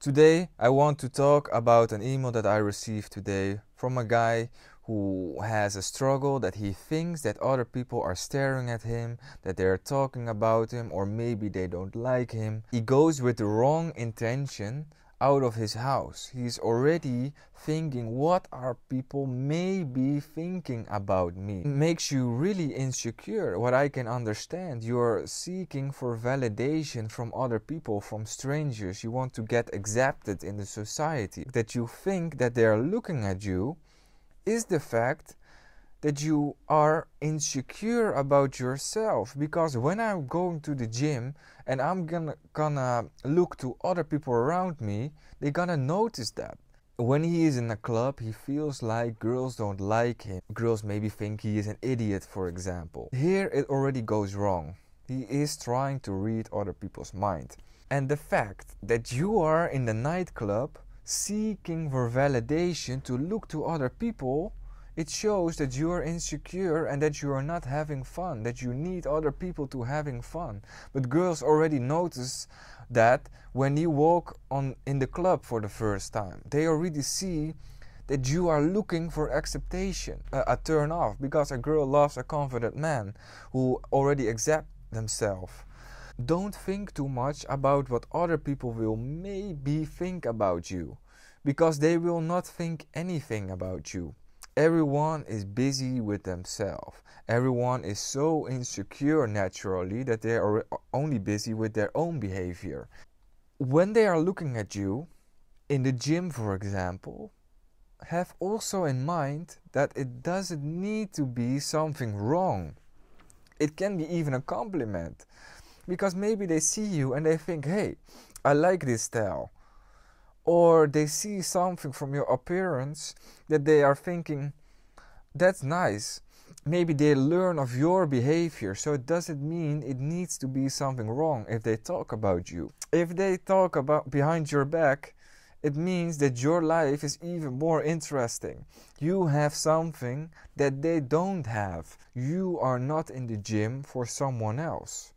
Today, I want to talk about an email that I received today from a guy who has a struggle that he thinks that other people are staring at him, that they're talking about him, or maybe they don't like him. He goes with the wrong intention out of his house. He's already thinking, what are people maybe thinking about me? It makes you really insecure. What I can understand, you're seeking for validation from other people, from strangers. You want to get accepted in the society. That you think that they're looking at you is the fact that you are insecure about yourself. Because when i'm going to the gym and i'm gonna, gonna look to other people around me they're gonna notice that. When he is in a club he feels like girls don't like him. Girls maybe think he is an idiot for example. Here it already goes wrong. He is trying to read other people's mind. And the fact that you are in the nightclub seeking for validation to look to other people it shows that you are insecure and that you are not having fun, that you need other people to having fun. But girls already notice that when you walk on in the club for the first time. They already see that you are looking for acceptation, uh, a turn off, because a girl loves a confident man who already accept themselves. Don't think too much about what other people will maybe think about you, because they will not think anything about you everyone is busy with themselves. Everyone is so insecure naturally that they are only busy with their own behavior. When they are looking at you, in the gym for example, have also in mind that it doesn't need to be something wrong. It can be even a compliment. Because maybe they see you and they think, hey, I like this style or they see something from your appearance that they are thinking that's nice. Maybe they learn of your behavior so it doesn't mean it needs to be something wrong if they talk about you. If they talk about behind your back it means that your life is even more interesting. You have something that they don't have. You are not in the gym for someone else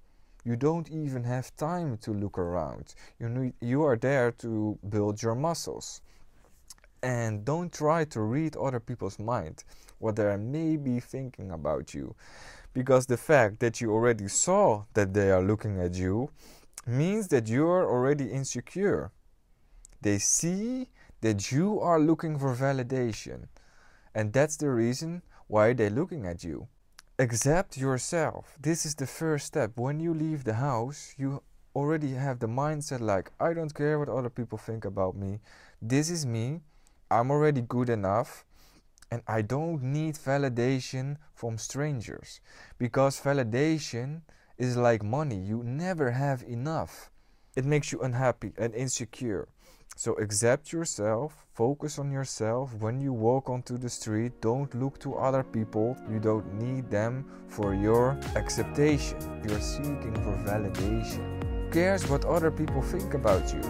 you don't even have time to look around. You, need, you are there to build your muscles. And don't try to read other people's mind, what they may be thinking about you. Because the fact that you already saw that they are looking at you means that you are already insecure. They see that you are looking for validation. And that's the reason why they're looking at you accept yourself. This is the first step. When you leave the house, you already have the mindset like, I don't care what other people think about me. This is me. I'm already good enough. And I don't need validation from strangers. Because validation is like money. You never have enough. It makes you unhappy and insecure. So accept yourself, focus on yourself. When you walk onto the street, don't look to other people. You don't need them for your acceptation. You're seeking for validation. Who cares what other people think about you?